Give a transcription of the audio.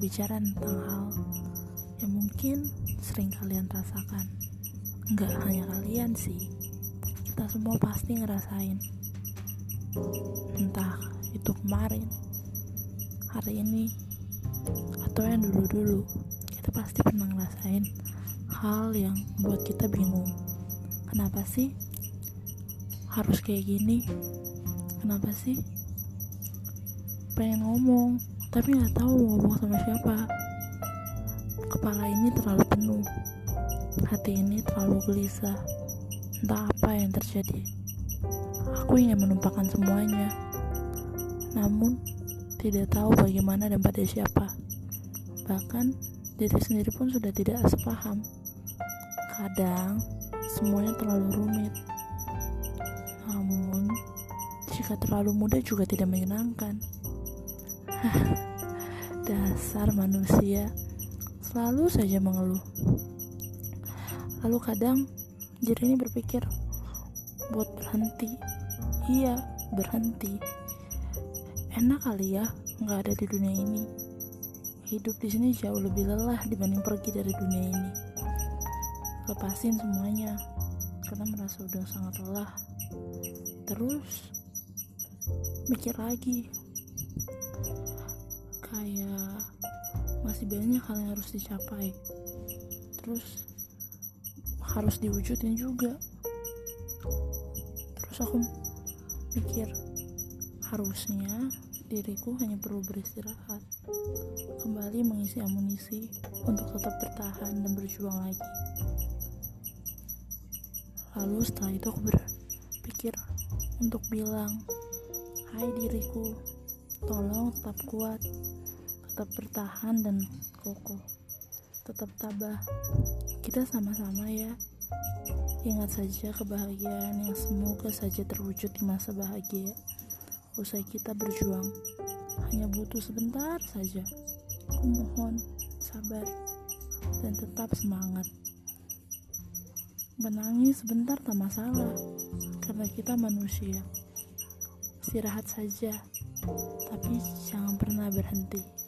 bicara tentang hal yang mungkin sering kalian rasakan. Enggak hanya kalian sih, kita semua pasti ngerasain. Entah itu kemarin, hari ini, atau yang dulu-dulu, kita pasti pernah ngerasain hal yang buat kita bingung. Kenapa sih harus kayak gini? Kenapa sih pengen ngomong tapi nggak tahu mau ngomong sama siapa. Kepala ini terlalu penuh. Hati ini terlalu gelisah. Entah apa yang terjadi. Aku ingin menumpahkan semuanya. Namun tidak tahu bagaimana dan pada siapa. Bahkan diri sendiri pun sudah tidak sepaham kadang semuanya terlalu rumit. Namun jika terlalu mudah juga tidak menyenangkan Dasar manusia selalu saja mengeluh. Lalu kadang diri ini berpikir buat berhenti. Iya, berhenti. Enak kali ya nggak ada di dunia ini. Hidup di sini jauh lebih lelah dibanding pergi dari dunia ini. Lepasin semuanya karena merasa udah sangat lelah. Terus mikir lagi kayak masih banyak hal yang harus dicapai. Terus harus diwujudin juga. Terus aku mikir harusnya diriku hanya perlu beristirahat kembali mengisi amunisi untuk tetap bertahan dan berjuang lagi. Lalu setelah itu aku berpikir untuk bilang hai diriku tolong tetap kuat tetap bertahan dan kokoh tetap tabah. Kita sama-sama ya. Ingat saja kebahagiaan yang semoga saja terwujud di masa bahagia. Usai kita berjuang hanya butuh sebentar saja. Aku mohon sabar dan tetap semangat. Menangis sebentar tak masalah karena kita manusia. Istirahat saja tapi jangan pernah berhenti